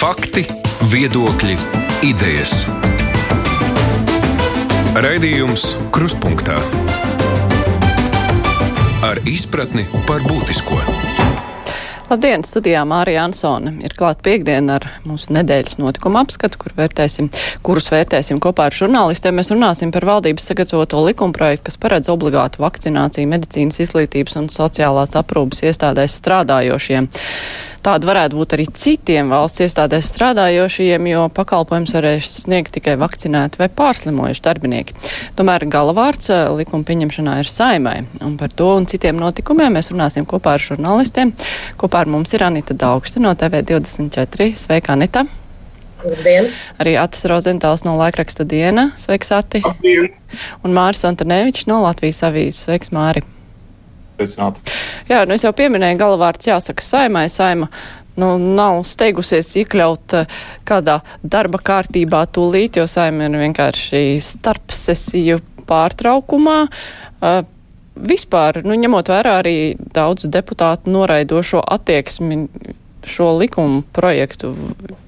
Fakti, viedokļi, idejas. Raidījums Krustpunktā ar izpratni par būtisko. Labdien, studijā Mārija Ansone. Ir klāt piekdiena ar mūsu nedēļas notikumu apskatu, kur vērtēsim, kurus vērtēsim kopā ar žurnālistiem. Mēs runāsim par valdības sagatavoto likumprojektu, kas paredz obligātu vakcināciju medicīnas izglītības un sociālās aprūpas iestādēs strādājošiem. Tāda varētu būt arī citiem valsts iestādēs strādājošiem, jo pakalpojums varēs sniegt tikai vakcinēti vai pārslimojuši darbinieki. Tomēr galavārds eh, likuma pieņemšanā ir saimai, un par to un citiem notikumiem mēs runāsim kopā ar žurnālistiem. Kopā ar mums ir Anita Daugsta no TV24. Sveika, Anita! Labdien. Arī Atis Rozentāls no laikraksta diena. Sveiks, Ati! Labdien. Un Māris Antonevičs no Latvijas avīzes. Sveiks, Māri! Sveicināti. Jā, nu es jau pieminēju galavārds jāsaka saimai. Saima nu, nav steigusies iekļaut uh, kādā darba kārtībā tūlīt, jo saima ir vienkārši starp sesiju pārtraukumā. Uh, vispār, nu, ņemot vērā arī daudz deputātu noraidošo attieksmi, šo likumu projektu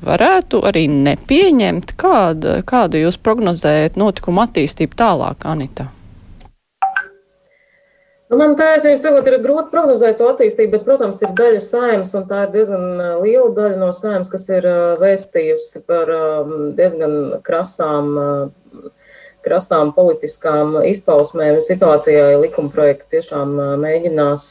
varētu arī nepieņemt. Kāda, kādu jūs prognozējat notikumu attīstību tālāk, Anita? Nu, man taisnība sakot, ir grūti prognozēt to attīstību, bet, protams, ir daļa saimnes, un tā ir diezgan liela daļa no saimnes, kas ir vēstījusi par diezgan krasām krasām politiskām izpausmēm situācijā, ja likumprojektu tiešām mēģinās,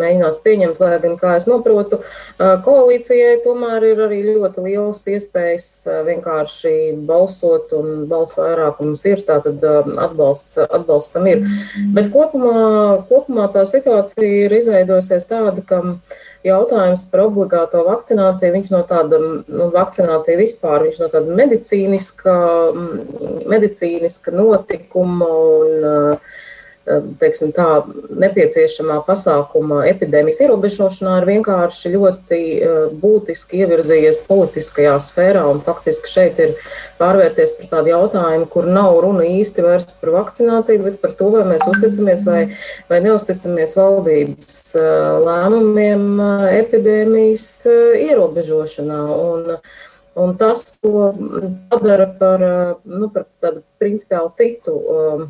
mēģinās pieņemt, lai gan, kā es noprotu, koalīcijai tomēr ir arī ļoti lielas iespējas vienkārši balsot, un balss vairākums ir, tātad atbalsts, atbalsts tam ir. Bet kopumā, kopumā tā situācija ir izveidojusies tāda, ka jautājums par obligāto vakcināciju, viņš no tāda nu, vakcinācija vispār, viņš no tāda medicīniska, medicīniska notikuma un teiksim, tā, nepieciešamā pasākuma epidēmijas ierobežošanā ir vienkārši ļoti būtiski ievirzījies politiskajā sfērā. Faktiski šeit ir pārvērties par tādu jautājumu, kur nav runa īsti vairs par vakcināciju, bet par to, vai mēs uzticamies vai, vai neusticamies valdības lēmumiem epidēmijas ierobežošanā. Un, un tas, ko padara par, nu, par tādu principiāli citu. Um,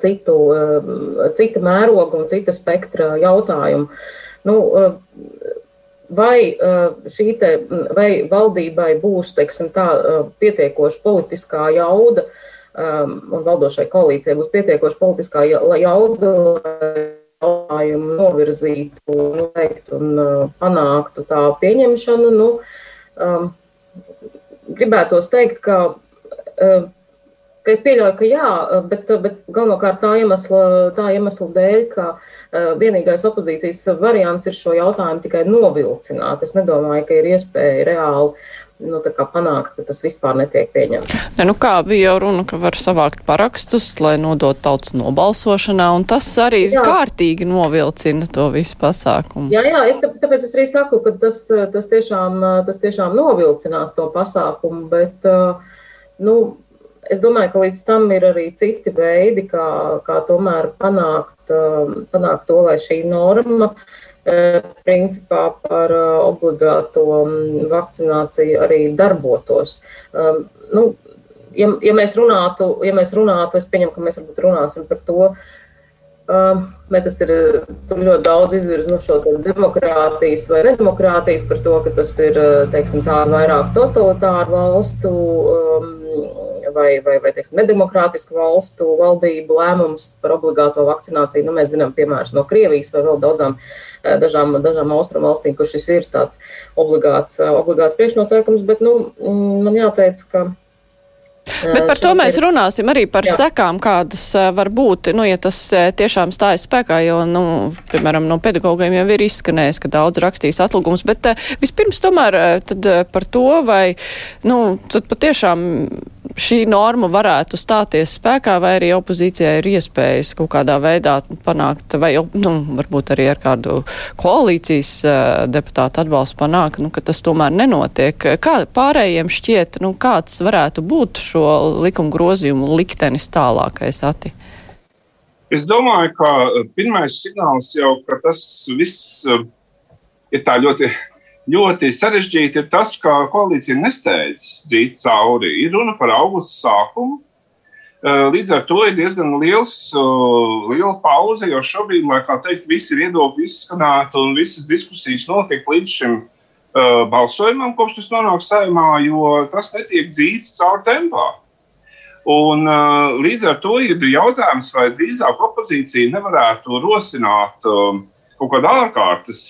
citu, eh, cita mēroga un cita spektra jautājumu. Nu, eh, vai, eh, te, vai valdībai būs teiksim, tā, pietiekoša politiskā jauda, un valdošai koalīcijai būs pietiekoša politiskā jauda, lai jautājumu novirzītu, noteiktu un panāktu tā pieņemšanu? Nu, gribētos teikt, ka ka es pieļauju, ka jā, bet, bet galvenokārt tā iemesla, tā iemesla dēļ, ka uh, vienīgais opozīcijas variants ir šo jautājumu tikai novilcināt. Es nedomāju, ka ir iespēja reāli nu, panākt, ka tas vispār netiek pieņemts. Ja, nu kā bija jau runa, ka var savākt parakstus, lai nodot tautas nobalsošanā, un tas arī jā. kārtīgi novilcina to visu pasākumu. Jā, jā, es tāpēc es arī saku, ka tas, tas, tiešām, tas tiešām novilcinās to pasākumu, bet, nu, Es domāju, ka līdz tam ir arī citi veidi, kā, kā tomēr panākt, um, panākt to, lai šī norma uh, principā par uh, obligāto um, vakcināciju arī darbotos. Um, nu, ja, ja, mēs runātu, ja mēs runātu, es pieņemu, ka mēs varbūt runāsim par to, Bet tas ir ļoti daudz izvirz no šo demokrātijas vai nedemokrātijas par to, ka tas ir teiksim, vairāk totalitāru valstu vai, vai, vai teiksim, nedemokrātisku valstu valdību lēmums par obligāto vakcināciju. Nu, mēs zinām piemērus no Krievijas vai vēl daudzām eh, dažām, dažām austrumu valstīm, kur šis ir tāds obligāts, eh, obligāts priekšnoteikums, bet nu, mm, man jāteic, ka Bet par to mēs runāsim arī par Jā. sekām, kādas var būt, nu, ja tas tiešām stājas spēkā, jo, nu, piemēram, no pedagogiem jau ir izskanējis, ka daudz rakstīs atlūgums, bet vispirms tomēr tad par to, vai, nu, tad patiešām šī norma varētu stāties spēkā, vai arī opozīcijai ir iespējas kaut kādā veidā panākt, vai, nu, varbūt arī ar kādu koalīcijas deputātu atbalstu panākt, nu, ka tas tomēr nenotiek. Kā pārējiem šķiet, nu, kāds varētu būt šo šo likuma grozījumu liktenis tālākais ati? Es domāju, ka eh, pirmais signāls jau, ka tas viss eh, ir tā ļoti ļoti sarežģīti ir tas, ka koalīcija nesteidz dzīt cauri. Ir runa par augustu sākumu. Līdz ar to ir diezgan liels, liela pauze, jo šobrīd, lai kā teikt, visi viedokļi izskanētu un visas diskusijas notiek līdz šim balsojumam, kopš tas nonāk saimā, jo tas netiek dzīts caur tempā. Un, uh, līdz ar to ir jautājums, vai drīzāk opozīcija nevarētu rosināt uh, kaut kādu ārkārtas,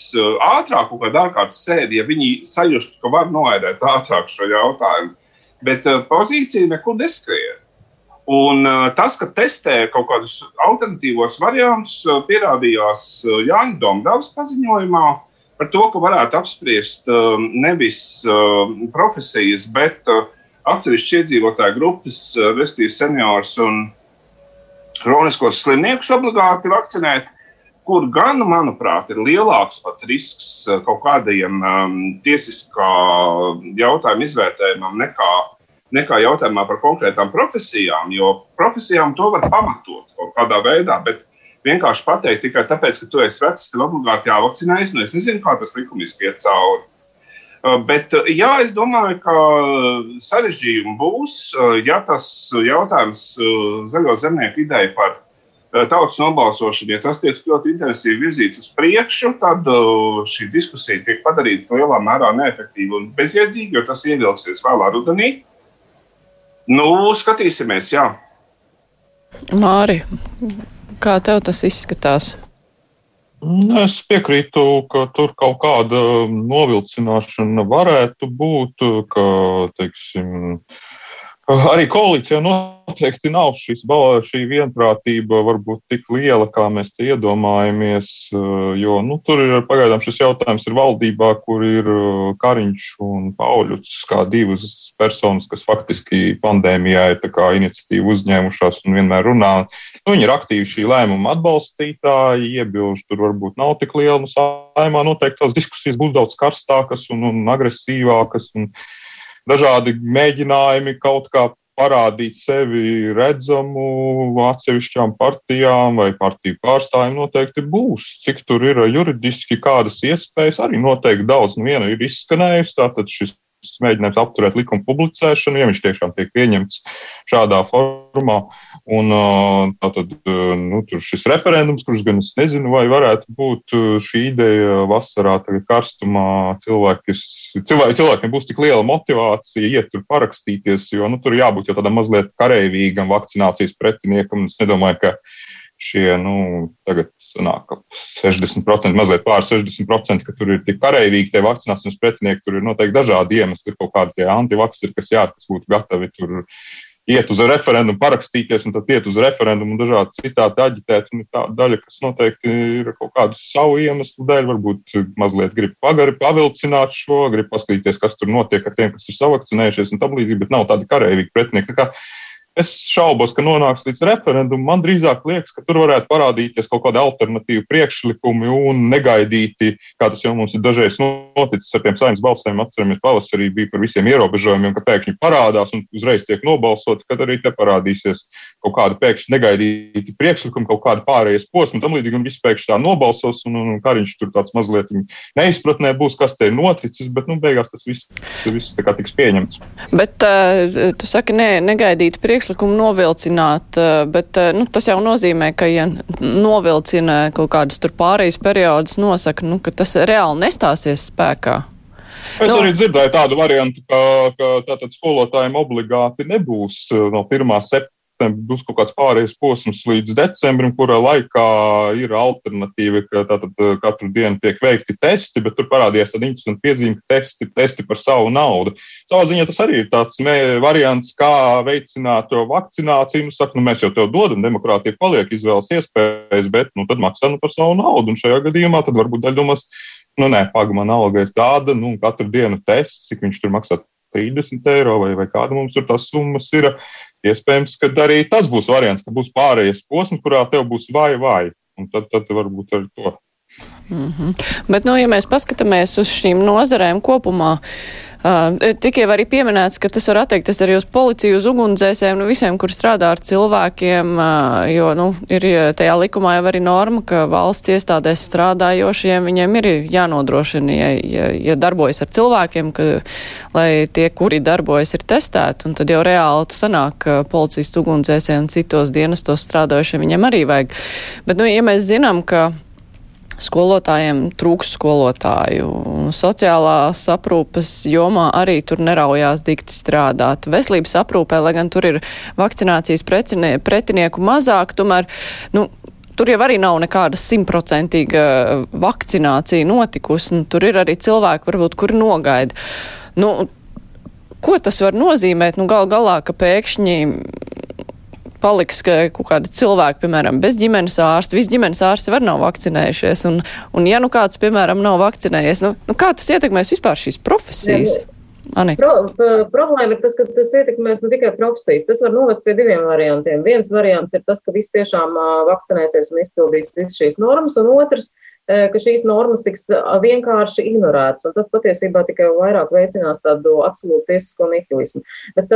ātrāk, kaut kādu ārkārtas sēdi, ja viņi sajustu, ka var noēdēt ātrāk šo jautājumu. Bet pozīcija nekur neskrien. Un tas, ka testē kaut kādus alternatīvos variantus, pierādījās Jāņa Dombrovs paziņojumā par to, ka varētu apspriest nevis profesijas, bet atsevišķas iedzīvotāju grupas, respektīvi seniors un kroniskos slimniekus obligāti vakcinēt, kur gan, manuprāt, ir lielāks pat risks kaut kādiem um, tiesiskā jautājuma izvērtējumam nekā nekā jautājumā par konkrētām profesijām, jo profesijām to var pamatot kaut kādā veidā. Bet vienkārši pateikt tikai tāpēc, ka tu esi vecs, tev obligāti jāvakcinējas. Nu, es nezinu, kā tas likumiski iet cauri. Uh, bet, uh, jā, es domāju, ka sarežģījumi būs. Uh, ja tas jautājums zaļo zemnieku ideja par tautas nobalsošanu, ja tas tiek ļoti intensīvi virzīts uz priekšu, tad šī diskusija tiek padarīta lielā mērā neefektīva un bezjēdzīga, jo tas ievilksies vēlā rudenī. Nu, skatīsimies, jā. Māri, kā tev tas izskatās? Es piekrītu, ka tur kaut kāda novilcināšana varētu būt, ka, teiksim, uh, Arī koalīcijā noteikti nav šis, šī vienprātība varbūt tik liela, kā mēs te iedomājamies, jo nu, tur ir pagaidām šis jautājums ir valdībā, kur ir Kariņš un Pauļuts kā divas personas, kas faktiski pandēmijā ir iniciatīvu uzņēmušās un vienmēr runā. Nu, viņi ir aktīvi šī lēmuma atbalstītāji, iebilžu tur varbūt nav tik liela. Nu, saimā noteikti tās diskusijas būs daudz karstākas un, un agresīvākas. Un, dažādi mēģinājumi kaut kā parādīt sevi redzamu atsevišķām partijām vai partiju pārstāvjiem noteikti būs. Cik tur ir juridiski kādas iespējas, arī noteikti daudz. Nu, viena ir izskanējusi, tātad šis mēģinājums apturēt likuma publicēšanu, ja viņš tiešām tiek pieņemts šādā formā. Un tātad nu, šis referendums, kurš gan es nezinu, vai varētu būt šī ideja vasarā, tagad karstumā, cilvēki, cilvēki, cilvēkiem būs tik liela motivācija iet tur parakstīties, jo nu, tur jābūt jau tādam mazliet kareivīgam vakcinācijas pretiniekam. Es nedomāju, ka šie, nu, tagad sanāk 60%, mazliet pār 60%, ka tur ir tik karavīgi tie vakcinācijas pretinieki. Tur ir noteikti dažādi iemesli, ir kaut kādi antivakseri, kas jā, kas būtu gatavi tur iet uz referendumu, parakstīties, un tad iet uz referendumu un dažādi citādi aģitēt. Un tā daļa, kas noteikti ir kaut kādu savu iemeslu dēļ, varbūt mazliet grib pagari pavilcināt šo, grib paskatīties, kas tur notiek ar tiem, kas ir savakcinējušies un tam līdzīgi, bet nav tādi karavīgi pretinieki. Tā Es šaubos, ka nonāks līdz referendumam. Man drīzāk liekas, ka tur varētu parādīties kaut kāda alternatīva priekšlikumi un negaidīti, kā tas jau mums ir dažreiz noticis ar tiem saimnes balsojumiem. Atceramies, pavasarī bija par visiem ierobežojumiem, ka pēkšņi parādās un uzreiz tiek nobalsot, kad arī te parādīsies kaut kāda pēkšņi negaidīti priekšlikumi, kaut kāda pārējais posma, tam līdzīgi, un viss pēkšņi tā nobalsos, un, un, un Kariņš tur tāds mazliet neizpratnē būs, kas te ir noticis, bet, nu, beigās tas viss, viss tiks pieņemts. Bet uh, tu saki, ne, negaidīti priekšlikumi priekšlikumu novilcināt, eh, bet eh, nu, tas jau nozīmē, ka, ja novilcina kaut kādus tur pārējais periodus, nosaka, nu, ka tas reāli nestāsies spēkā. Es nu, arī dzirdēju tādu variantu, ka, ka tātad skolotājiem obligāti nebūs eh, no 1. septembra septembris būs kaut kāds pārējais posms līdz decembrim, kurā laikā ir alternatīva, ka tātad eh, katru dienu tiek veikti testi, bet tur parādījās tāda interesanta piezīme, ka testi, testi par savu naudu. Savā ziņā tas arī ir tāds variants, kā veicināt to vakcināciju. Nu, saka, nu, mēs jau tev dodam, demokrātija paliek izvēles iespējas, bet nu, tad maksā nu par savu naudu. Un šajā gadījumā tad varbūt daļa domās, nu nē, paga man alga ir tāda, nu, katru dienu tests, cik viņš tur maksā 30 eiro vai, vai kāda mums tur tās summas ir. Iespējams, ka arī tas būs variants, ka būs pārējais posms, kurā tev būs vai vai. Un tad, tad varbūt ar to. Mm -hmm. Bet, nu, ja mēs paskatāmies uz šīm nozarēm kopumā, Uh, tikai arī pieminēts, ka tas var attiekties arī uz policiju, uz ugunsdzēsēm, nu visiem, kur strādā ar cilvēkiem, jo, nu, ir tajā likumā jau arī norma, ka valsts iestādēs strādājošiem viņiem ir jānodrošina, ja, ja, ja darbojas ar cilvēkiem, ka, lai tie, kuri darbojas, ir testēti, un tad jau reāli sanāk, ka policijas ugunsdzēsēm un citos dienestos strādājošiem viņiem arī vajag. Bet, nu, ja mēs zinām, ka skolotājiem trūks skolotāju. Sociālās aprūpes jomā arī tur neraujās dikti strādāt. Veselības aprūpē, lai gan tur ir vakcinācijas pretinieku mazāk, tomēr, nu, tur jau arī nav nekāda simtprocentīga vakcinācija notikusi. Nu, tur ir arī cilvēki, varbūt, kuri nogaida. Nu, ko tas var nozīmēt? Nu, gal galā, ka pēkšņi paliks kaut kādi cilvēki, piemēram, bez ģimenes ārsta. Visi ģimenes ārsti var nav vakcinējušies. Un, un ja nu kāds, piemēram, nav vakcinējies, nu, nu kā tas ietekmēs vispār šīs profesijas? Anita. Pro, problēma ir tas, ka tas ietekmēs ne tikai profesijas. Tas var novest pie diviem variantiem. Viens variants ir tas, ka visi tiešām vakcinēsies un izpildīs visas šīs normas, un otrs ka šīs normas tiks vienkārši ignorētas. Tas patiesībā tikai vairāk veicinās tādu absolūtu tiesisko nihilismu. Bet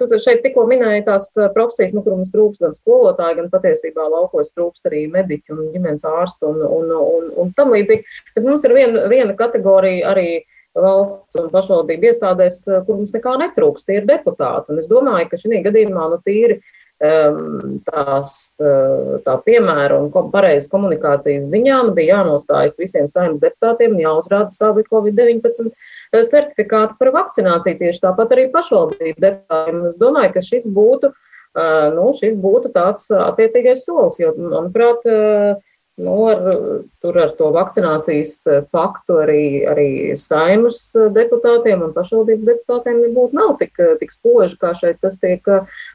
tu šeit tikko minēji tās profesijas, nu, kur mums trūks gan skolotāji, gan patiesībā laukos trūkst arī mediķi un ģimenes ārstu un, un, un, un tam līdzīgi. Bet mums ir viena, viena kategorija arī valsts un pašvaldību iestādēs, kur mums nekā netrūkst, tie ir deputāti. Un es domāju, ka šī gadījumā nu, tīri tās, eh, tā piemēra un pareizas komunikācijas ziņām bija jānostājas visiem saimnes deputātiem un jāuzrāda savi Covid-19 eh, certifikāti par vakcināciju. Tieši tāpat arī pašvaldību deputātiem. Es domāju, ka šis būtu, eh, nu, šis būtu tāds attiecīgais solis, jo, manuprāt, Nu, ar, tur ar to vakcinācijas eh, faktu arī, arī saimas eh, deputātiem un pašvaldību deputātiem nebūtu nav tik, eh, tik spoži, kā šeit tas tiek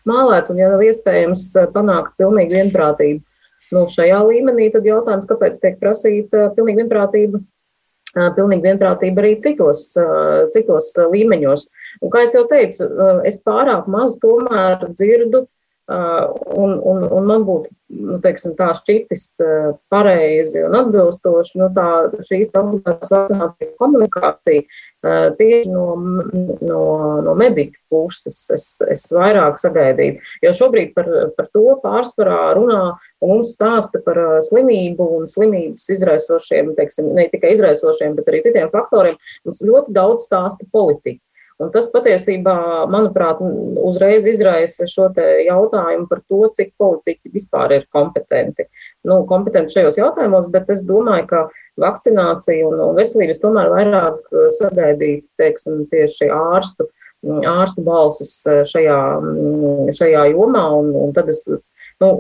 mālēts. Un, ja nav iespējams panākt pilnīgi vienprātību nu, šajā līmenī, tad jautājums, kāpēc tiek prasīta pilnīgi vienprātība, pilnīgi vienprātība arī citos, citos līmeņos. Un, kā jau teicu, es pārāk maz tomēr dzirdu Un, un, un man būtu nu, teiksim, tā šķitis pareizi un atbilstoši nu, tā, šīs obligātās vakcinācijas komunikācija tieši no, no, no mediķu puses es, es vairāk sagaidītu. Jo šobrīd par, par to pārsvarā runā un mums stāsta par slimību un slimības izraisošiem, teiksim, ne tikai izraisošiem, bet arī citiem faktoriem. Mums ļoti daudz stāsta politika. Un tas patiesībā, manuprāt, uzreiz izraisa šo jautājumu par to, cik politiķi vispār ir kompetenti. Nu, kompetenti šajos jautājumos, bet es domāju, ka vakcinācija un, un veselības tomēr vairāk eh, sagaidīt, teiksim, tieši ārstu, ārstu balsis eh, šajā, šajā jomā. Un, un tad es, nu,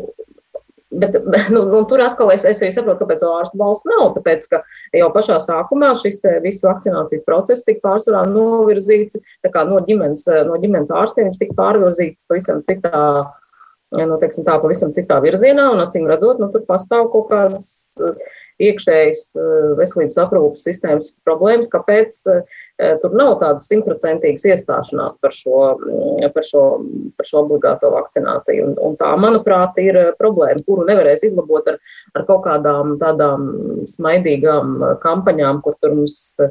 Bet nu, nu, tur atkal es, es arī saprotu, kāpēc ārstu balsts nav. Tāpēc, ka jau pašā sākumā šis viss vakcinācijas process tika pārsvarā novirzīts no ģimenes, no ģimenes ārstiem. Viņš tika pārvirzīts pavisam citā, nu, teiksim, tā, pavisam citā virzienā, un acīm redzot, nu, tur pastāv kaut kādas iekšējas veselības aprūpas sistēmas problēmas, kāpēc Eh, tur nav tādas simtprocentīgas iestāšanās par šo, mm, par šo, par šo obligāto vakcināciju. Un, un tā, manuprāt, ir eh, problēma, kuru nevarēs izlabot ar, ar kaut kādām tādām smaidīgām eh, kampaņām, kur tur mums E,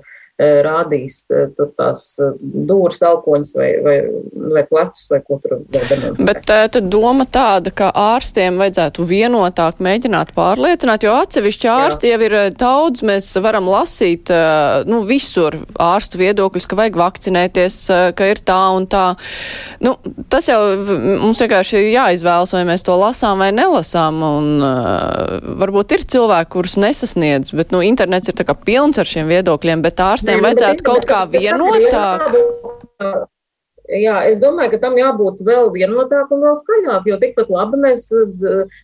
rādīs e, tur tās e, dūras, elpoņas vai, vai, vai plecus vai ko tur vēl. Bet tad doma tāda, ka ārstiem vajadzētu vienotāk mēģināt pārliecināt, jo atsevišķi ārsti Jā. jau ir daudz, mēs varam lasīt, nu, visur ārstu viedokļus, ka vajag vakcinēties, ka ir tā un tā. Nu, tas jau mums vienkārši jāizvēlas, vai mēs to lasām vai nelasām, un uh, varbūt ir cilvēki, kurus nesasniedz, bet, nu, internets ir tā kā pilns ar šiem viedokļiem, bet ārsti ārstiem vajadzētu kaut kā vienotāk? Jā, es domāju, ka tam jābūt vēl vienotāk un vēl skaļāk, jo tikpat labi mēs,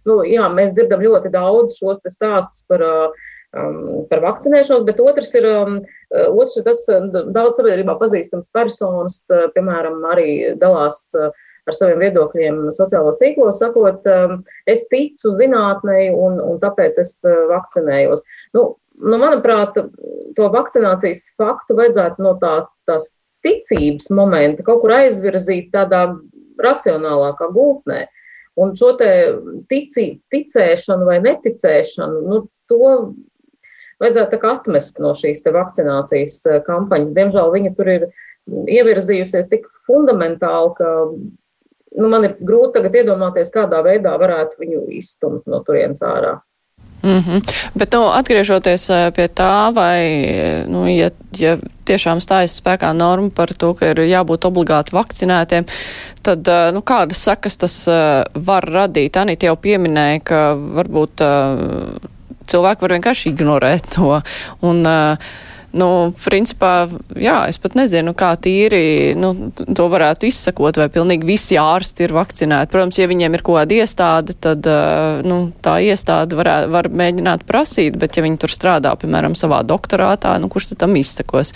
nu, jā, mēs dzirdam ļoti daudz šos stāstus par, um, par vakcinēšanos, bet otrs ir, um, otrs ir tas daudz sabiedrībā pazīstams personas, piemēram, arī dalās ar saviem viedokļiem sociālos tīklos, sakot, um, es ticu zinātnei un, un tāpēc es vakcinējos. Nu, nu, manuprāt, to vakcinācijas faktu vajadzētu no tā, tās ticības momenta kaut kur aizvirzīt tādā racionālākā gultnē. Un šo te tici, ticēšanu vai neticēšanu, nu, to vajadzētu atmest no šīs vakcinācijas eh, kampaņas. Diemžēl viņa tur ir ievirzījusies tik fundamentāli, ka nu, man ir grūti tagad iedomāties, kādā veidā varētu viņu izstumt no turienes ārā. Mm -hmm. Bet, nu, atgriežoties pie tā, vai, nu, ja, ja tiešām stājas spēkā norma par to, ka ir jābūt obligāti vakcinētiem, tad, nu, kādas sekas tas var radīt? Anita jau pieminēja, ka varbūt cilvēki var vienkārši ignorēt to. Un, uh, Nu, principā, jā, es pat nezinu, kā tīri nu, to varētu izsakot, vai pilnīgi visi ārsti ir vakcinēti. Protams, ja viņiem ir kaut kāda iestāde, tad nu, tā iestāde var, var mēģināt prasīt, bet ja viņi tur strādā, piemēram, savā doktorātā, nu, kurš tad tam izsakos?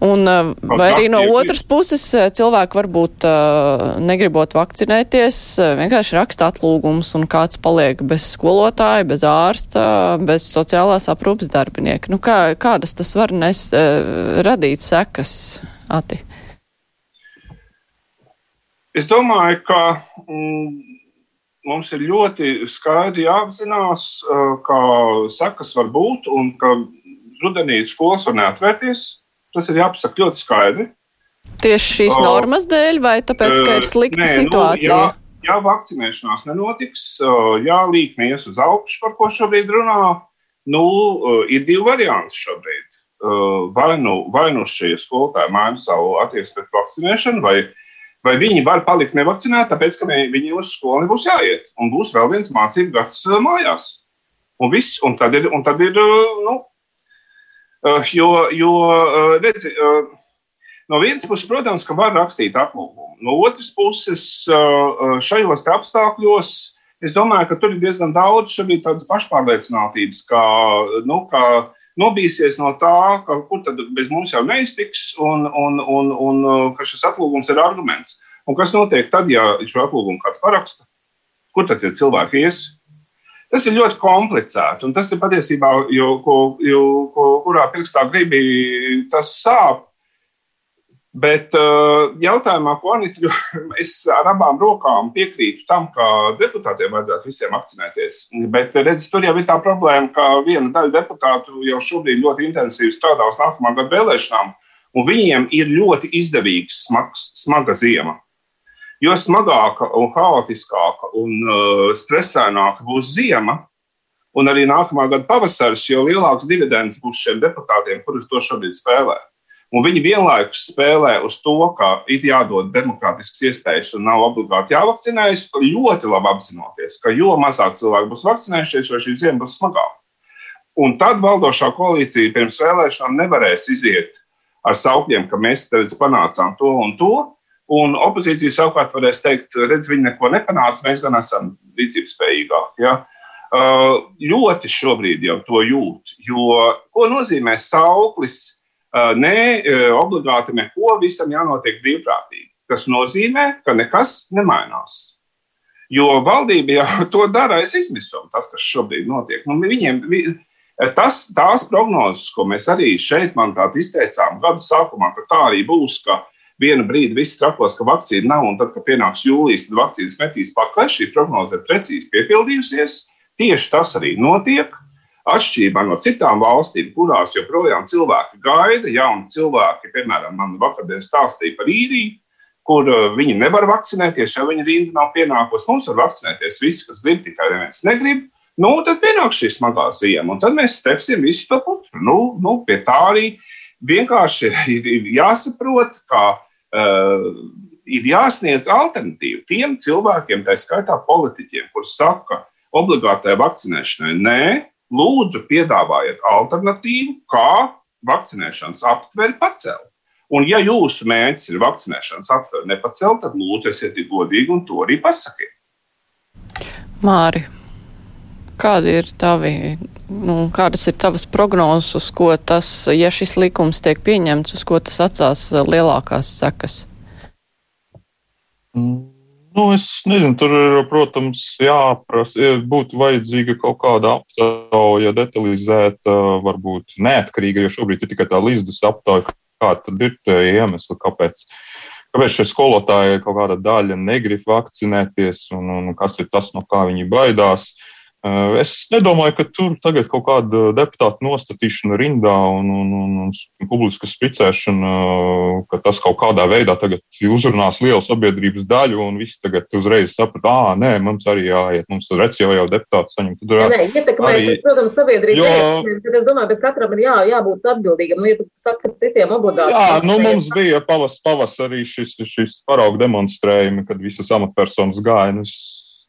Un, eh, vai arī no otras puses eh, cilvēki varbūt uh, negribot vakcinēties, vienkārši raksta atlūgums un kāds paliek bez skolotāja, bez ārsta, bez sociālās aprūpas darbinieka. Nu, kā, kādas tas var nes, radīt sekas, Ati? Es domāju, ka mm, mums ir ļoti skaidri jāapzinās, kā sekas var būt un ka rudenī skolas var neatvērties Tas ir jāpasaka ļoti skaidri. Tieši šīs uh, normas dēļ, vai tāpēc, ka ir slikta nē, nu, situācija? Nu, ja, ja vakcinēšanās nenotiks, ja līkne ies uz augšu, par ko šobrīd runā, nu, ir divi varianti šobrīd. Vai nu, vai nu šie skolotāji maina savu attieksmi pret vakcinēšanu, vai, vai viņi var palikt nevakcinēti, tāpēc, ka viņiem uz skolu nebūs jāiet, un būs vēl viens mācību gads mājās. Un, viss, un tad ir, un tad ir nu, jo, jo eh, redzi, eh, no vienas puses, protams, ka var rakstīt aplūkumu. No otras puses, šajos apstākļos, es domāju, ka tur ir diezgan daudz tādas pašpārliecinātības, kā, nu, kā nobīsies no tā, ka kur tad bez mums jau neiztiks, un, un, un, un ka šis atlūgums ir arguments. Un kas notiek tad, ja šo atlūgumu kāds paraksta? Kur tad tie cilvēki ies? Tas ir ļoti komplicēti, un tas ir patiesībā, jo, ko, jo, ko, kurā pirkstā gribi, tas sāp. Bet uh, jautājumā, ko Anita, es ar abām rokām piekrītu tam, ka deputātiem vajadzētu visiem vakcinēties. Bet redz, tur jau ir tā problēma, ka viena daļa deputātu jau šobrīd ļoti intensīvi strādā uz nākamā gada vēlēšanām, un viņiem ir ļoti izdevīgs, smags, smaga ziema. Jo smagāka un haotiskāka un uh, stresēnāka būs ziema, un arī nākamā gada pavasaris, jo lielāks dividends būs šiem deputātiem, kurus to šobrīd spēlē. Un viņi vienlaikus spēlē uz to, ka ir jādod demokrātiskas iespējas un nav obligāti jāvakcinējas, ļoti labi apzinoties, ka jo mazāk cilvēku būs vakcinējušies, jo šī ziema būs smagāka. Un tad valdošā koalīcija pirms vēlēšanām nevarēs iziet ar saukļiem, ka mēs panācām to un to, Un opozīcija savukārt varēs teikt, redz, viņi neko nepanāca, mēs gan esam rīcības spējīgāki. Ja? Uh, ļoti šobrīd jau to jūt. Jo ko nozīmē sauklis? Uh, nē, uh, obligāti neko, visam jānotiek brīvprātīgi. Tas nozīmē, ka nekas nemainās. Jo valdība jau to dara aiz izmisuma, tas, kas šobrīd notiek. Nu, viņiem, tas, tās prognozes, ko mēs arī šeit, manuprāt, izteicām gada sākumā, ka tā arī būs, ka uh, vienu brīdi viss trakos, ka vakcīna nav, un tad, kad pienāks jūlijas, tad vakcīnas metīs pakaļ. Šī prognoze ir precīzi piepildījusies. Tieši tas arī notiek. Atšķirībā no citām valstīm, kurās joprojām cilvēki gaida, jauni cilvēki, piemēram, man vakardien stāstīja par īriju, kur uh, viņi nevar vakcinēties, jo viņa rinda nav pienākusi. Mums var vakcinēties visi, kas grib, tikai viens negrib. Nu, tad pienāks šī smagā ziema, un tad mēs stepsim visu to putru. Nu, nu, pie tā arī vienkārši ir, jāsaprot, ka ir jāsniedz alternatīva tiem cilvēkiem, tā skaitā politiķiem, kuriem saka, obligātai vakcinēšanai nē, lūdzu, piedāvājiet alternatīvu, kā vakcinēšanas aptveri pacelt. Un, ja jūsu mērķis ir vakcinēšanas aptveri nepacelt, tad lūdzu, esiet godīgi un to arī pasakiet. Māri, kādi ir tavi, nu, kādas ir tavas prognozes, uz ko tas, ja šis likums tiek pieņemts, uz ko tas atstās lielākās sekas? Nu, es nezinu, tur, protams, jāprasa, būtu vajadzīga kaut kāda aptauja, detalizēta, varbūt neatkarīga, jo šobrīd ir tikai tā līdzdas aptauja, kā tad ir tie iemesli, kāpēc, kāpēc šie skolotāji kaut kāda daļa negrib vakcinēties un, un kas ir tas, no kā viņi baidās. Es nedomāju, ka tur tagad kaut kāda deputāta nostatīšana rindā un, un, un, un publiska spicēšana, ka tas kaut kādā veidā uzrunās lielu sabiedrības daļu, un visi tagad uzreiz saprata, ah, nē, mums arī jāiet, mums tur reci jau, jau deputāts saņem. Tur, jā, nē, ietekmē, arī, protams, sabiedrība. Jo, bet es domāju, ka katram ir jā, jābūt atbildīgam, nu, ja tu saki citiem obligāti. Jā, nu mums bija pavas, pavasarī šis, šis paraugu demonstrējumi, kad visas amatpersonas gāja. Nu,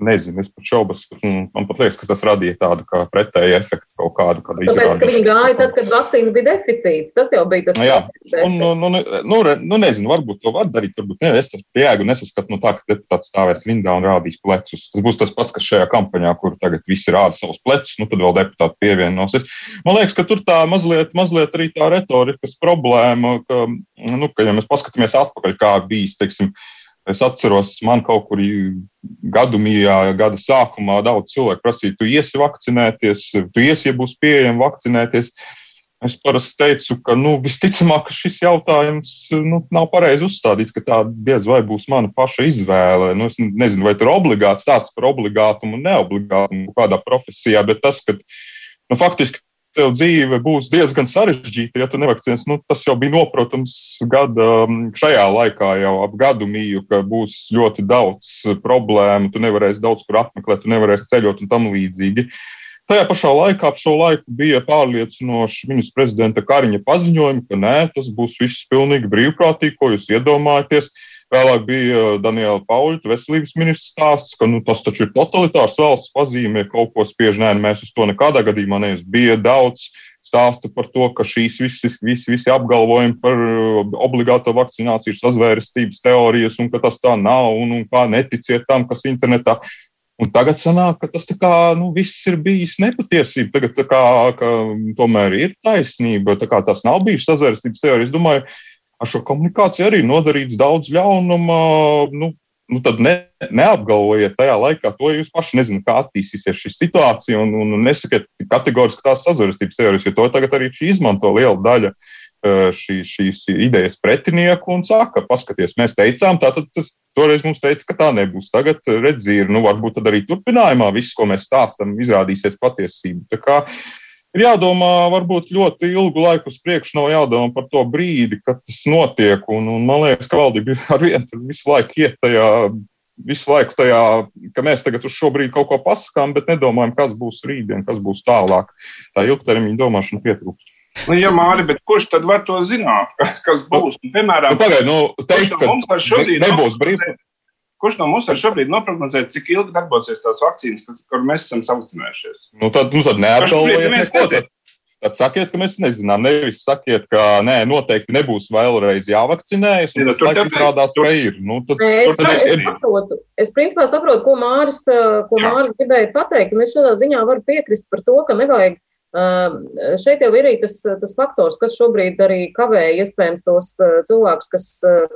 nezinu, es pat šaubos. Man pat liekas, ka tas radīja tādu kā pretēju efektu kaut kādu. kādu Tāpēc, ka viņi gāja tad, kad vakcīnas bija deficīts. Tas jau bija tas. Nu, jā, un, nu, nu, nu, nu, nezinu, varbūt to var darīt, varbūt ne. Es to jēgu nesaskatu no tā, ka deputāts stāvēs rindā un rādīs plecus. Tas būs tas pats, kas šajā kampaņā, kur tagad visi rāda savus plecus, nu tad vēl deputāti pievienosies. Man liekas, ka tur tā mazliet, mazliet arī tā retorikas problēma, ka, nu, ka ja mēs paskatāmies atpakaļ, kā bijis, teiksim, Es atceros, man kaut kur gadu mijā, gada sākumā daudz cilvēku prasīja, tu iesi vakcinēties, tu iesi, ja būs pieejami vakcinēties. Es parasti teicu, ka nu, visticamāk, ka šis jautājums nu, nav pareizi uzstādīts, ka tā diez vai būs mana paša izvēle. Nu, es nezinu, vai tur ir obligāti stāsts par obligātumu un neobligātumu kādā profesijā, bet tas, ka nu, faktiski tev dzīve būs diezgan sarežģīta, ja tu nevakcinēsi. Nu, tas jau bija noprotams gada, um, šajā laikā, jau ap gadu mīju, ka būs ļoti daudz problēmu, tu nevarēsi daudz kur apmeklēt, tu nevarēsi ceļot un tam līdzīgi. Tajā pašā laikā ap šo laiku bija pārliecinoši ministra prezidenta Kariņa paziņojumi, ka nē, tas būs viss pilnīgi brīvprātīgi, ko jūs iedomājaties. Vēlāk bija uh, Daniela Pauļa, veselības ministrs stāsts, ka nu, tas taču ir totalitārs valsts pazīme, kaut ko spiež. Nē, mēs uz to nekādā gadījumā neesam. Bija daudz stāstu par to, ka šīs visas, visi, visi apgalvojumi par uh, obligāto vakcināciju ir sazvērestības teorijas un ka tas tā nav un, un kā neticiet tam, kas internetā. Un tagad sanāk, ka tas kā, nu, viss ir bijis nepatiesība. Tagad kā, ka, tomēr ir taisnība. Tā kā tas nav bijis sazvērestības teorija. Es domāju, ka ar šo komunikāciju arī nodarīts daudz ļaunuma. Nu, nu tad ne, neapgalvojiet tajā laikā to, ja jūs paši nezināt, kā attīstīsies šī situācija, un, un nesakiet kategoriski tās sazvērstības teorijas, jo to tagad arī izmanto liela daļa šī, šīs idejas pretinieku un saka, paskaties, mēs teicām, tātad tas toreiz mums teica, ka tā nebūs. Tagad redzīri, nu varbūt tad arī turpinājumā viss, ko mēs stāstam, izrādīsies patiesība. Tā kā ir jādomā, varbūt ļoti ilgu laiku uz priekšu nav jādomā par to brīdi, kad tas notiek. Un, un man liekas, ka valdība ar vienu visu laiku iet tajā. Visu laiku tajā, ka mēs tagad uz šo brīdi kaut ko pasakām, bet nedomājam, kas būs rītdien, kas būs tālāk. Tā ilgtermiņa domāšana pietrūkst. Nu, ja Māri, bet kurš tad var to zināt, kas būs? Nu, piemēram, nu, pagaid, nu, teikt, ka mums šodien nebūs brīvs. Kurš no mums var šobrīd noprognozēt, cik ilgi darbosies tās vakcīnas, kas, kur mēs esam savicinājušies? Nu, tad, nu, tad neapgalvojiet. Tad, sakiet, ka mēs nezinām. Nevis sakiet, ka nē, noteikti nebūs vēlreiz jāvakcinējas, un tas laikam izrādās, ka ir. Nu, tad, es, tad, es, es, saprotu. es principā saprotu, ko Māris, ko Māris gribēja pateikt, es šādā ziņā varu piekrist par to, ka nevajag Šeit jau ir arī tas, tas faktors, kas šobrīd arī kavē iespējams tos cilvēkus, kas,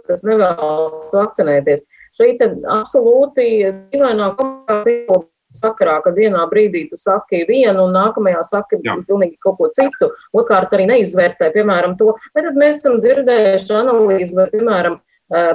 kas nevēlas vakcinēties. Šī absolūti dīvainā komunikācija sakarā, ka vienā brīdī tu saki vienu, un nākamajā saki Jā. pilnīgi kaut ko citu. Otrkārt, arī neizvērtē, piemēram, to. Bet tad mēs esam dzirdējuši analīzi, vai, piemēram,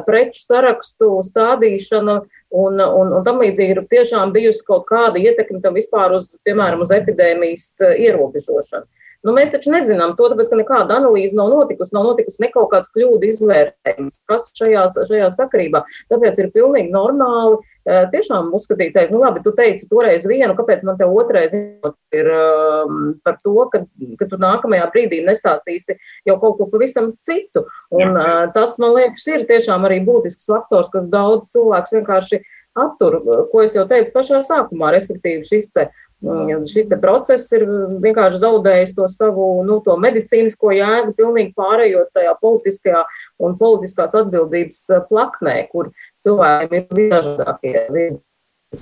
preču sarakstu stādīšana un, un, un tam līdzīgi ir tiešām bijusi kaut kāda ietekme tam vispār uz, piemēram, uz epidēmijas ierobežošanu. Nu, mēs taču nezinām to, tāpēc, ka nekāda analīze nav notikusi, nav notikusi ne kaut kāds kļūdu izvērtējums, kas šajā, šajā sakarībā. Tāpēc ir pilnīgi normāli uh, tiešām uzskatīt, teikt, nu labi, tu teici toreiz vienu, kāpēc man te otrais ir um, par to, ka, ka tu nākamajā brīdī nestāstīsi jau kaut ko pavisam citu. Un uh, tas, man liekas, ir tiešām arī būtisks faktors, kas daudz cilvēks vienkārši attur, ko es jau teicu pašā sākumā, respektīvi šis te Šis process ir vienkārši zaudējis to savu nu, to medicīnisko jēgu, pilnīgi pārējot tajā politiskajā un politiskās atbildības eh, plaknē, kur cilvēkiem ir visdažādākie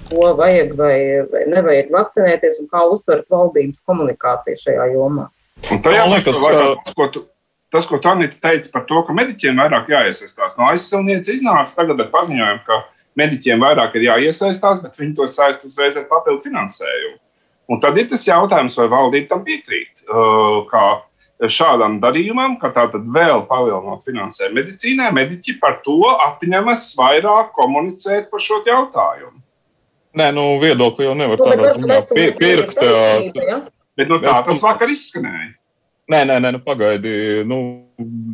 ko vajag vai, vai nevajag vakcinēties un kā uztvert valdības komunikāciju šajā jomā. Un tajā liekas, tas, ko tu, tas, ko Tanita teica par to, ka mediķiem vairāk jāiesaistās, no aizsilniece iznāca tagad ar paziņojumu, ka mediķiem vairāk ir jāiesaistās, bet viņi to saist uzreiz ar papildu finansējumu. Un tad ir tas jautājums, vai valdība tam piekrīt. Kā šādam darījumam, ka tā tad vēl palielinot finansējumu medicīnai, mediķi par to apņemas vairāk komunicēt par šo jautājumu. Nē, nu, viedokli jau nevar nu, tādā ziņā pirkt. Ja? Bet nu, tā tas vakar izskanēja. Nē, nē, nē nu, pagaidi. Nu,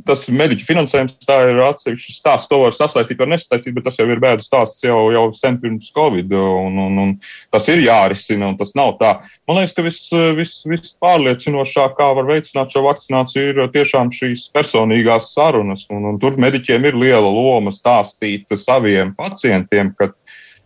tas mediķu finansējums tā ir atsevišķs stāsts. To var sasaistīt, var nesasaistīt, bet tas jau ir bēdas stāsts jau, jau sen pirms Covid. Un, un, un tas ir jārisina, un tas nav tā. Man liekas, ka viss vis, vis kā var veicināt šo vakcināciju, ir tiešām šīs personīgās sarunas. Un, un tur mediķiem ir liela loma stāstīt saviem pacientiem, ka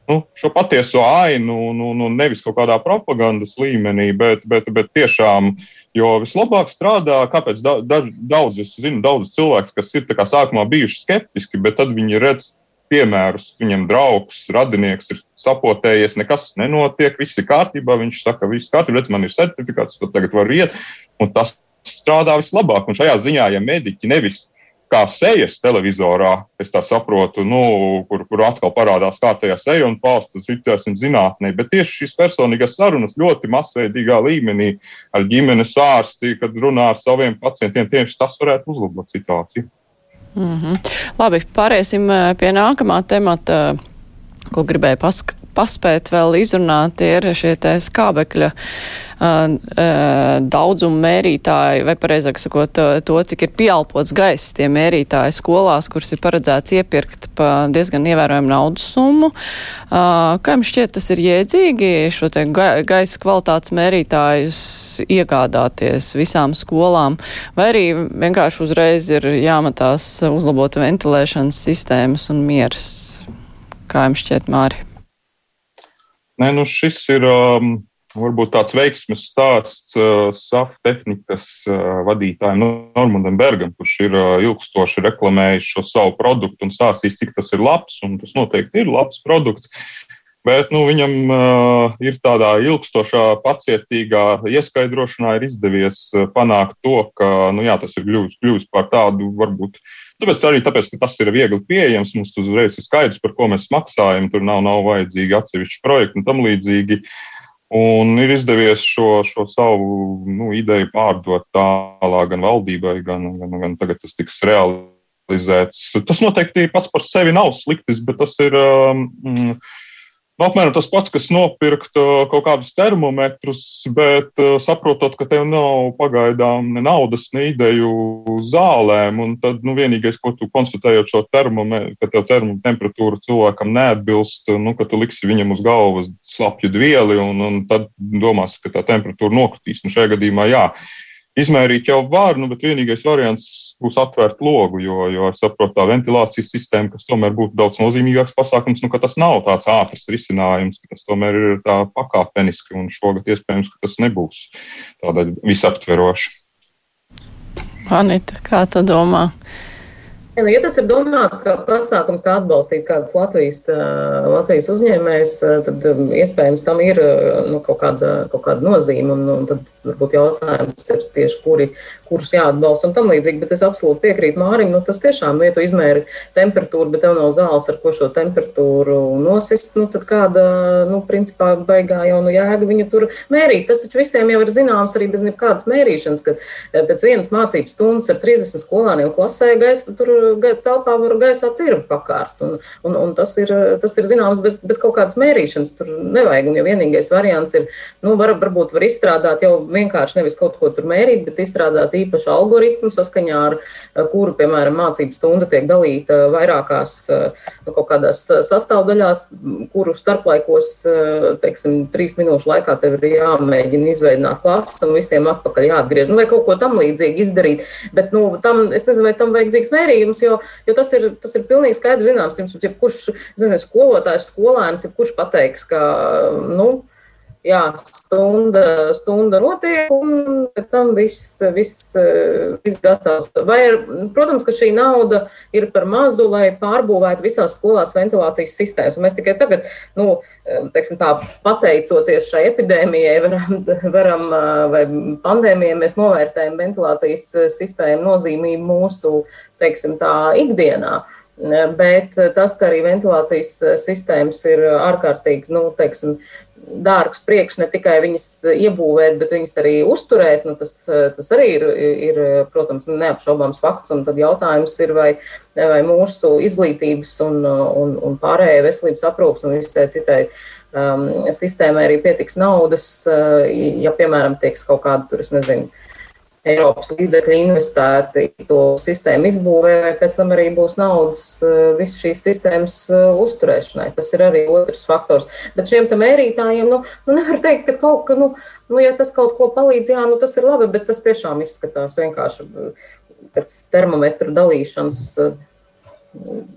nu, šo patieso ainu, nu, nu, nevis kaut kādā propagandas līmenī, bet, bet, bet tiešām. Jo vislabāk strādā, kāpēc da, da, daudz, es zinu, daudz cilvēku, kas ir sākumā bijuši skeptiski, bet tad viņi redz piemērus. Viņam draugs, radinieks ir sapotējies, nekas nenotiek, viss ir kārtībā. Viņš saka, viss kārtībā, redz, man ir certifikāts, tad tagad var iet. Un tas strādā vislabāk. Un šajā ziņā, ja mediķi nevis kā sejas televizorā, es tā saprotu, nu, kur, kur atkal parādās kārtējā seja un pausta situācija zinātnē. Bet tieši šīs personīgās sarunas ļoti masveidīgā līmenī ar ģimenes ārsti, kad runā ar saviem pacientiem, tieši tas varētu uzlabot situāciju. Mm -hmm. Labi, pāriesim eh, pie nākamā temata, ko gribēju paskat, paspēt vēl izrunāt, ir šie skābekļa daudzumu mērītāji, vai pareizāk sakot, to, cik ir pieelpots gaiss tie mērītāji skolās, kurus ir paredzēts iepirkt pa diezgan ievērojumu naudas summu. Kā jums šķiet, tas ir jēdzīgi šo te gaisa kvalitātes mērītājus iegādāties visām skolām, vai arī vienkārši uzreiz ir jāmatās uzlabot ventilēšanas sistēmas un mieras? Kā jums šķiet, Māri? Nē, nu šis ir um, varbūt tāds veiksmes stāsts uh, SAF tehnikas uh, vadītājiem Normandam Bergam, kurš ir uh, ilgstoši reklamējis šo savu produktu un stāstījis, cik tas ir labs, un tas noteikti ir labs produkts. Bet nu, viņam uh, ir tādā ilgstošā, pacietīgā ieskaidrošanā izdevies uh, panākt to, ka nu, jā, tas ir kļuvis, kļuvis par tādu varbūt uh, Tāpēc arī tāpēc, ka tas ir viegli pieejams, mums uzreiz ir skaidrs, par ko mēs maksājam. Tur nav, nav vajadzīgi atsevišķi projekti un tam līdzīgi. Un ir izdevies šo, šo savu nu, ideju pārdot tālāk gan valdībai, gan, gan, gan tagad tas tiks realizēts. Tas noteikti pats par sevi nav sliktis, bet tas ir. Um, Nu, apmēram tas pats, kas nopirkt uh, kaut kādus termometrus, bet uh, saprotot, ka tev nav pagaidām ne naudas, ne ideju zālēm, tad nu, vienīgais, ko tu konstatējot šo termometru, ka tev termo temperatūra cilvēkam neatbilst, nu, ka tu liksi viņam uz galvas slapju vieli, un, un tad domās, ka tā temperatūra nokritīs. Un šajā gadījumā, jā, Izmērīt jau var, nu, bet vienīgais variants būs atvērt logu, jo, jo es saprotu, tā ventilācijas sistēma, kas tomēr būtu daudz nozīmīgāks pasākums, nu, ka tas nav tāds ātrs risinājums, ka tas tomēr ir tā pakāpeniski, un šogad iespējams, ka tas nebūs tāda visaptveroša. Anita, kā tu domā? Nu, ja tas ir domāts kā pasākums, kā atbalstīt kādas Latvijas, Latvijas uzņēmējas, tad iespējams tam ir nu, kaut, kāda, kaut kāda nozīme. Un, un tad varbūt jautājums ir tieši, kuri, kurus jāatbalsta un tam līdzīgi. Bet es absolūti piekrītu Mārim. Nu, tas tiešām, ja tu izmēri temperatūru, bet tev nav zāles, ar ko šo temperatūru nosist, nu, tad kāda, nu, principā, baigā jau nu jēga viņu tur mērīt. Tas taču visiem jau ir zināms arī bez nekādas mērīšanas, ka pēc vienas mācības stundas ar 30 skolāniem klasē gaisa tur telpā var gaisā cirvi pakārt. Un, un, un tas, ir, tas ir zināms bez, bez kaut kādas mērīšanas. Tur nevajag. Un ja vienīgais variants ir, nu, var, varbūt var izstrādāt jau vienkārši nevis kaut ko tur mērīt, bet izstrādāt īpašu algoritmu, saskaņā ar kuru, piemēram, mācību stunda tiek dalīta vairākās nu, kaut kādās sastāvdaļās, kuru starplaikos, teiksim, trīs minūšu laikā tev ir jāmēģina izveidot klases un visiem atpakaļ jāatgriež. Nu, vai kaut ko tam līdzīgu izdarīt. Bet, nu, tam, es nezinu, vai tam vajadzīgs mērījums jums, jo, jo tas, ir, tas ir pilnīgi skaidrs zināms. Jums ir kurš nezinu, skolotājs, skolēns, kurš pateiks, ka, nu, jā, stunda, stunda notiek, un pēc tam viss, viss, viss gatavs. Vai, ir, protams, ka šī nauda ir par mazu, lai pārbūvētu visās skolās ventilācijas sistēmas. Un mēs tikai tagad, nu, teiksim, tā, pateicoties šai epidēmijai, varam, varam, vai pandēmijai, mēs novērtējam ventilācijas sistēmu nozīmību mūsu teiksim, tā, ikdienā. Bet tas, ka arī ventilācijas sistēmas ir ārkārtīgi nu, teiksim, dārgs prieks ne tikai viņas iebūvēt, bet viņas arī uzturēt, nu, tas, tas arī ir, ir, protams, neapšaubāms fakts. Un tad jautājums ir, vai, vai mūsu izglītības un, un, un pārējai veselības aprūpas un visai citai um, sistēmai arī pietiks naudas, uh, ja, piemēram, tieks kaut kāda, tur es nezinu, Eiropas līdzekļi investēti to sistēmu izbūvē, vai pēc tam arī būs naudas uh, visu šīs sistēmas uh, uzturēšanai. Tas ir arī otrs faktors. Bet šiem mērītājiem, nu, nu nevar teikt, ka kaut ka, nu, nu, ja tas kaut ko palīdz, jā, nu tas ir labi, bet tas tiešām izskatās vienkārši pēc termometru dalīšanas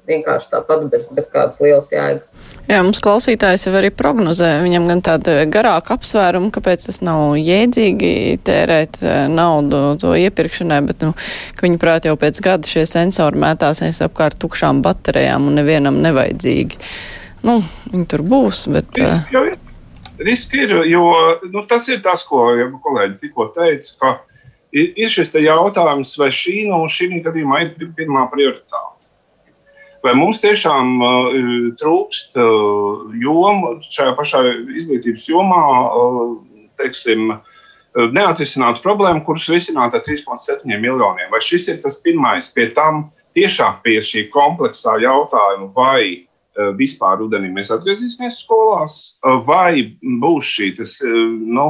vienkārši tāpat bez, bez kādas lielas jēgas. Jā, mums klausītājs jau arī prognozē, viņam gan tāda garāka apsvēruma, kāpēc tas nav jēdzīgi tērēt eh, naudu to iepirkšanai, bet, nu, ka viņi prāt jau pēc gada šie sensori mētāsies apkārt tukšām baterijām un nevienam nevajadzīgi. Nu, viņi tur būs, bet. Riski, jau ir. Riski ir, jo nu, tas ir tas, ko ja kolēģi tikko teica, ka ir, ir šis jautājums, vai šī nu, šī gadījumā ir pirmā prioritāte. Vai mums tiešām uh, trūkst uh, jomu šajā pašā izglītības jomā, uh, teiksim, uh, neatrisināt problēmu, kuras risināt ar 3,7 miljoniem? Vai šis ir tas pirmais pie tam tiešām pie šī kompleksā jautājuma, vai uh, vispār rudenī mēs atgriezīsimies skolās, uh, vai būs šī tas, uh, nu,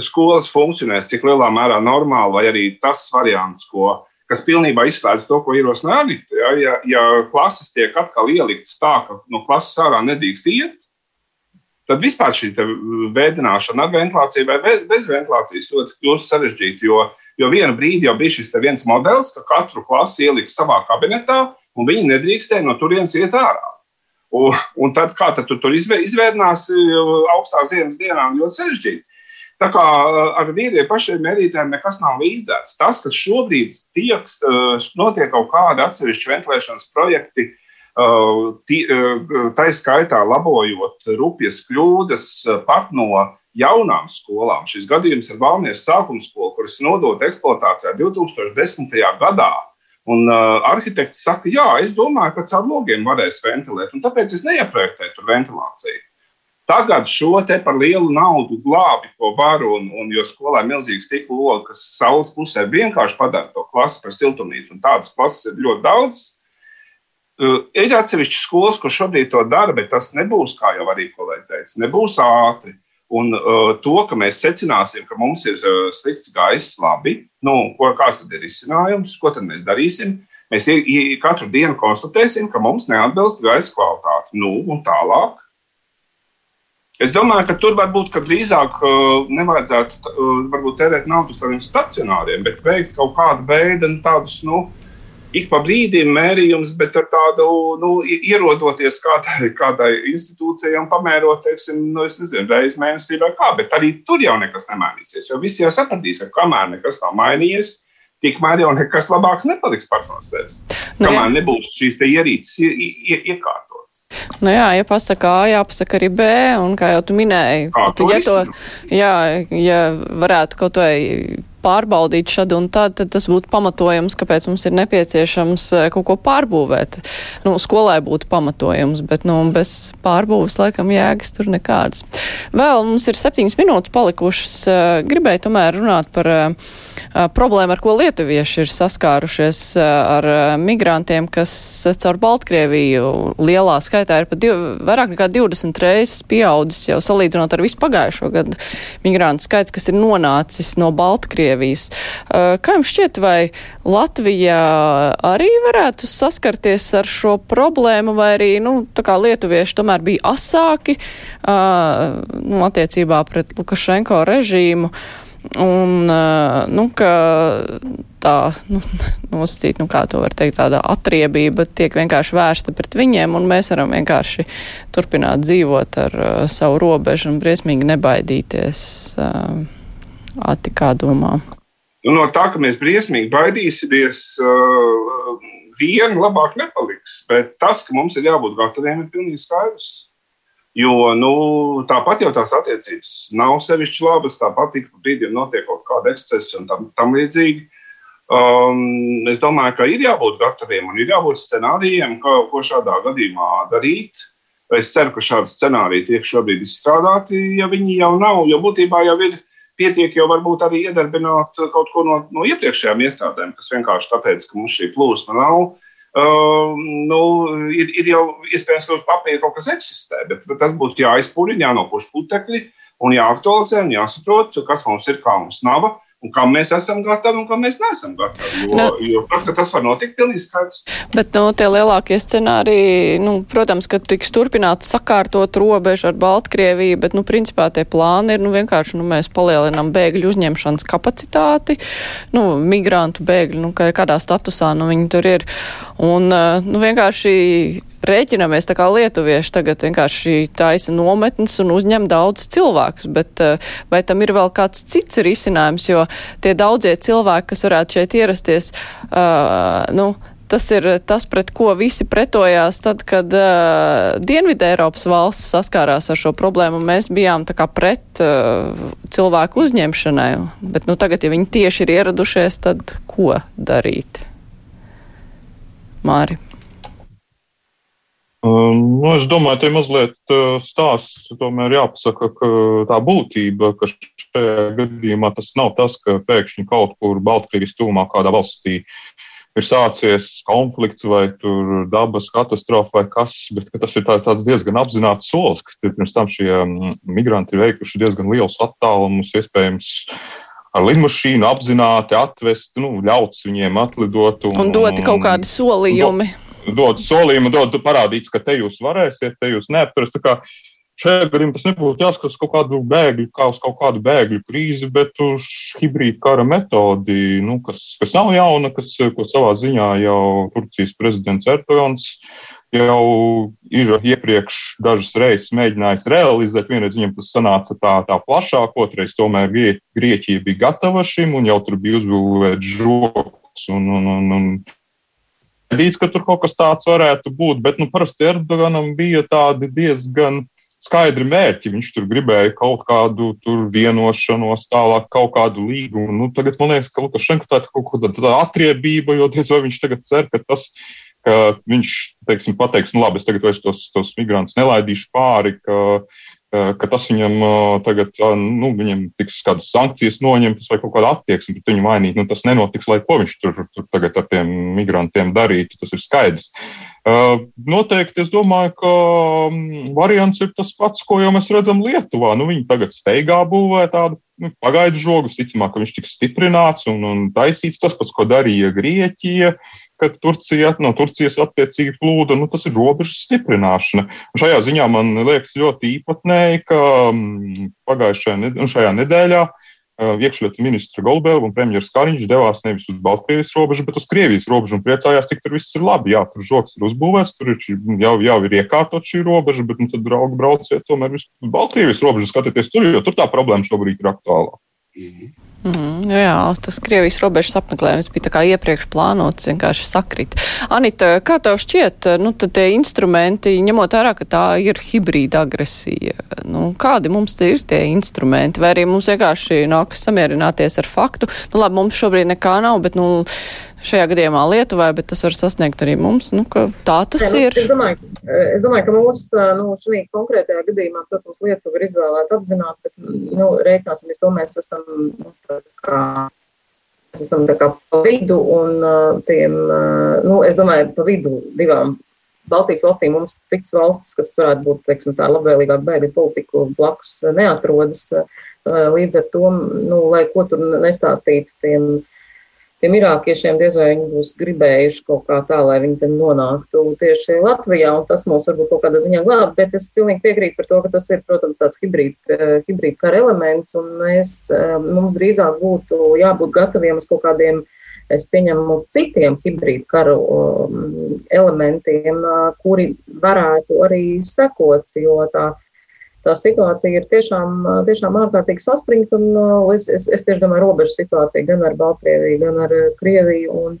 skolas funkcionēs cik lielā mērā normāli, vai arī tas variants, ko kas pilnībā izslēdz to, ko ierosina Anita. Ja, ja, ja klases tiek atkal ieliktas tā, ka no klases ārā nedrīkst iet, tad vispār šī veidināšana ar ventilāciju vai bez ventilācijas ļoti kļūst sarežģīta. Jo, jo vienu brīdi jau bija šis viens modelis, ka katru klasi ieliks savā kabinetā, un viņi nedrīkstēja no turienes iet ārā. Un, un tad, kā tad tu tur izvēdinās augstā ziemas dienā, ļoti sarežģīti. Tā kā eh, ar vīriešu pašiem mērītājiem nekas nav līdzēts. Tas, kas šobrīd tiek, eh, notiek kaut kādi atsevišķi ventilēšanas projekti, eh, tā skaitā labojot rupjas kļūdas pat no jaunām skolām. Šis gadījums ir Valmijas sākuma skola, kuras nodota eksploatācijā 2010. gadā. Un uh, arhitekts saka, jā, es domāju, ka caur logiem varēs ventilēt, un tāpēc es neieprojektēju tur ventilāciju. Tagad šo te par lielu naudu glābi, ko var, un, un jo skolā ir milzīgs stikla logs, kas saules pusē vienkārši padara to klasi par siltumnīcu, un tādas klases ir ļoti daudz. Ir atsevišķi skolas, kur šobrīd to dara, bet tas nebūs, kā jau arī kolēģi teica, nebūs ātri. Un uh, to, ka mēs secināsim, ka mums ir uh, slikts gaiss, labi, nu, ko, kāds tad ir izcinājums, ko tad mēs darīsim? Mēs katru dienu konstatēsim, ka mums neatbilst gaisa kvalitāte. Nu, un tālāk Es domāju, ka tur varbūt ka drīzāk uh, nevajadzētu uh, varbūt, tērēt naudu uz tādiem stacionāriem, bet veikt kaut kādu veidu nu, tādus. Nu, Ik pa brīdim mērījums, bet ar tādu nu, ierodoties kādai, kādai institūcijai un pamērot, teiksim, nu, nezinu, reizes mēnesī vai kā. Bet arī tur jau nekas nemainīsies. Jo visi jau sapratīs, ka kamēr nekas nav mainījies, tikmēr jau nekas labāks nepaliks pats no sevis. Nu, kamēr nebūs šīs ierīces iekārtas. Nu jā, ja pasaka A, jāpasaka arī B, un kā jau tu minēji, Kā, tu, ja, to, jā, ja varētu kaut vai pārbaudīt šad un tad, tad tas būtu pamatojums, kāpēc mums ir nepieciešams eh, kaut ko pārbūvēt. Nu, skolai būtu pamatojums, bet, nu, bez pārbūves laikam jēgas tur nekādas. Vēl mums ir septiņas minūtes palikušas. Eh, gribēju tomēr runāt par uh, problēma, ar ko lietuvieši ir saskārušies ar migrantiem, kas caur Baltkrieviju lielā skaitā ir pat div, vairāk nekā 20 reizes pieaudzis jau salīdzinot ar visu pagājušo gadu migrantu skaits, kas ir nonācis no Baltkrievijas. Kā jums šķiet, vai Latvija arī varētu saskarties ar šo problēmu, vai arī, nu, tā kā lietuvieši tomēr bija asāki, nu, attiecībā pret Lukašenko režīmu? Uh, Un, nu, ka tā, nu, nosacīt, nu, kā to var teikt, tāda atriebība tiek vienkārši vērsta pret viņiem, un mēs varam vienkārši turpināt dzīvot ar uh, savu robežu un briesmīgi nebaidīties. Uh, Ati, kā domā? Nu, no tā, ka mēs briesmīgi baidīsimies, uh, viena labāk nepaliks, bet tas, ka mums ir jābūt gataviem, ir pilnīgi skaidrs. Jo nu, tāpat jau tās attiecības nav sevišķi labas, tāpat ik pa brīdim notiek kaut kāda ekscesa un tam, tam līdzīgi. Um, es domāju, ka ir jābūt gataviem un ir jābūt scenārijiem, kā, ko šādā gadījumā darīt. Es ceru, ka šādi scenāriji tiek šobrīd izstrādāti, ja viņi jau nav, jo būtībā jau ir pietiek jau varbūt arī iedarbināt kaut ko no, no iepriekšējām iestādēm, kas vienkārši tāpēc, ka mums šī plūsma nav, Uh, nu, ir, ir jau iespējams, ka uz papīra kaut kas eksistē, bet tas būtu jāizpūļina, jānopuš putekļi un jāaktualizē un jāsaprot, kas mums ir, kā mums nav un kam mēs esam gatavi un kam mēs neesam gatavi. Jo, no. jo tas, ka tas var notikt, pilnīgi skaidrs. Bet no, nu, tie lielākie scenāriji, nu, protams, ka tiks turpināts sakārtot robežu ar Baltkrieviju, bet, nu, principā tie plāni ir, nu, vienkārši, nu, mēs palielinām bēgļu uzņemšanas kapacitāti, nu, migrantu bēgļu, nu, kādā statusā, nu, viņi tur ir. Un, nu, vienkārši rēķinamies tā kā lietuvieši tagad vienkārši taisa nometnes un uzņem daudz cilvēkus, bet eh, vai tam ir vēl kāds cits risinājums, jo tie daudzie cilvēki, kas varētu šeit ierasties, uh, nu, tas ir tas, pret ko visi pretojās tad, kad uh, Dienvidē Eiropas valsts saskārās ar šo problēmu. Mēs bijām tā kā pret uh, cilvēku uzņemšanai, bet nu, tagad, ja viņi tieši ir ieradušies, tad ko darīt? Māri. Um, nu, es domāju, te mazliet uh, stāsts tomēr jāpasaka, ka tā būtība, ka šajā gadījumā tas nav tas, ka pēkšņi kaut kur Baltkrievijas tūmā kādā valstī ir sācies konflikts vai dabas katastrofa vai kas, bet tas ir tā, tāds diezgan apzināts solis, ka pirms tam šie mm, migranti ir veikuši diezgan lielus attālumus, iespējams, ar lidmašīnu apzināti atvest, nu, ļauts viņiem atlidot. Un, un doti kaut kādi solījumi. Un, dod solījumu, dod parādīts, ka te jūs varēsiet, te jūs neapturas. Šajā gadījumā tas nebūtu jāskatās kaut kādu bēgļu, kā uz kaut kādu bēgļu krīzi, bet uz hibrīda kara metodi, nu, kas, kas nav jauna, kas, ko savā ziņā jau Turcijas prezidents Erdogans jau ir iepriekš dažas reizes mēģinājis realizēt. Vienreiz viņam tas sanāca tā, tā plašāk, otrreiz tomēr Grieķija bija gatava šim un jau tur bija uzbūvēts žoks un, un, un, un gaidīts, ka tur kaut kas tāds varētu būt, bet nu, parasti Erdoganam bija tādi diezgan skaidri mērķi. Viņš tur gribēja kaut kādu vienošanos, tālāk kaut kādu līgumu. Nu, tagad man liekas, ka Lukašenko tā ir kaut kāda tā atriebība, jo diez vai viņš tagad cer, ka tas ka viņš teiksim, pateiks, nu labi, es tagad tos, tos migrantus nelaidīšu pāri, ka ka tas viņam tagad, nu, viņam tiks kādas sankcijas noņemtas vai kaut kāda attieksme pret viņu mainīt. Nu, tas nenotiks, lai ko viņš tur, tur tagad ar tiem migrantiem darītu. Tas ir skaidrs. Noteikti es domāju, ka variants ir tas pats, ko jau mēs redzam Lietuvā. Nu, viņi tagad steigā būvē tādu nu, pagaidu žogu, ticamāk, ka viņš tiks stiprināts un, un taisīts tas pats, ko darīja Grieķija kad Turcija, no Turcijas attiecīgi plūda, nu, tas ir robežas stiprināšana. Un šajā ziņā man liekas ļoti īpatnēji, ka mm, pagājušajā un šajā nedēļā iekšļietu ministra Goldberga un premjeras Kariņš devās nevis uz Baltkrievijas robežu, bet uz Krievijas robežu un priecājās, cik tur viss ir labi. Jā, tur žoks ir uzbūvēts, tur ir, jau, jau ir iekārtot šī robeža, bet nu, tad draugi brauciet tomēr uz Baltkrievijas robežu, skatieties tur, jo tur tā problēma šobrīd ir aktuālā. Mm -hmm. Mm, jā, tas Krievijas robežas apmeklējums bija iepriekš plānots, vienkārši sakrit. Anita, kā tev šķiet, nu tie instrumenti, ņemot vērā, ka tā ir hibrīda agresija, nu kādi mums te ir tie instrumenti, vai arī mums vienkārši nākas samierināties ar faktu, nu labi, mums šobrīd nekā nav, bet, nu, šajā gadījumā Lietuvai, bet tas var sasniegt arī mums. Nu, tā tas Nē, nu, ir. Es domāju, es domāju, ka mūsu nu, šī konkrētajā gadījumā, protams, Lietuva ir izvēlēta apzināti, bet nu, rēķināsimies, to mēs esam, nu, mēs esam tā kā pa vidu un tiem, nu, es domāju, pa vidu divām. Baltijas valstīm mums citas valstis, kas varētu būt teiksim, tā labvēlīgāk bēgļu politiku blakus, neatrodas. Līdz ar to, nu, lai ko tur nestāstītu tiem tiem irākiešiem diez vai viņi būs gribējuši kaut kā tā, lai viņi tam nonāktu. Tieši Latvijā, un tas mūs varbūt kaut kādā ziņā glāb, bet es pilnīgi piekrītu par to, ka tas ir, protams, tāds hibrīd, hibrīd kara elements, un mēs, mums drīzāk būtu jābūt gataviem uz kaut kādiem, es pieņemu, citiem hibrīd karu um, elementiem, kuri varētu arī sekot, jo tā tā situācija ir tiešām, tiešām ārkārtīgi saspringta. Es, es, es tieši domāju, robežu situācija gan ar Baltkrieviju, gan ar Krieviju. Un,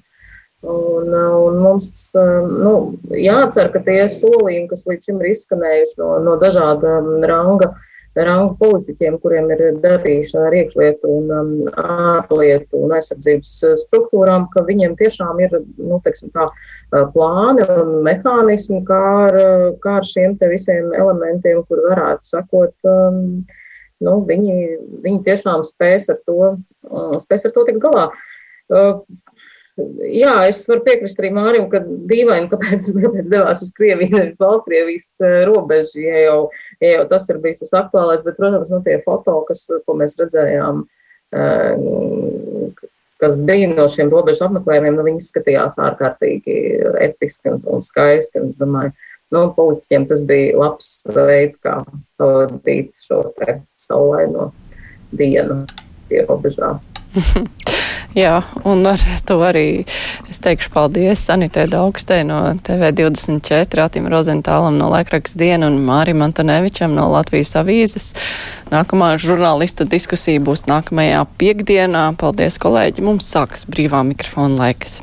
un, un mums nu, jācer, ka tie solījumi, kas līdz šim ir izskanējuši no, no dažāda ranga, rangu politiķiem, kuriem ir darīšana ar iekšlietu un um, ārlietu un aizsardzības struktūrām, ka viņiem tiešām ir, nu, teiksim tā, plāni un mehānismi, kā ar, kā ar šiem visiem elementiem, kur varētu sakot, um, nu, viņi, viņi tiešām spēs ar to, spēs ar to tikt galā. Jā, es varu piekrist arī Mārim, ka dīvaini, kāpēc, kāpēc devās uz Krieviju, nevis Baltkrievijas robežu, ja jau, ja jau tas ir bijis tas aktuālais, bet, protams, nu tie foto, kas, ko mēs redzējām, kas bija no šiem robežu apmeklējumiem, nu, viņi izskatījās ārkārtīgi episki un, un skaisti, un es domāju, nu, politiķiem tas bija labs veids, kā pavadīt šo te saulaino dienu pie robežām. Jā, un ar to arī es teikšu paldies Sanitē Daugstē no TV24, Atim Rozentālam no Laikraks diena un Mārim Antonevičam no Latvijas avīzes. Nākamā žurnālista diskusija būs nākamajā piekdienā. Paldies, kolēģi! Mums sākas brīvā mikrofona laiks.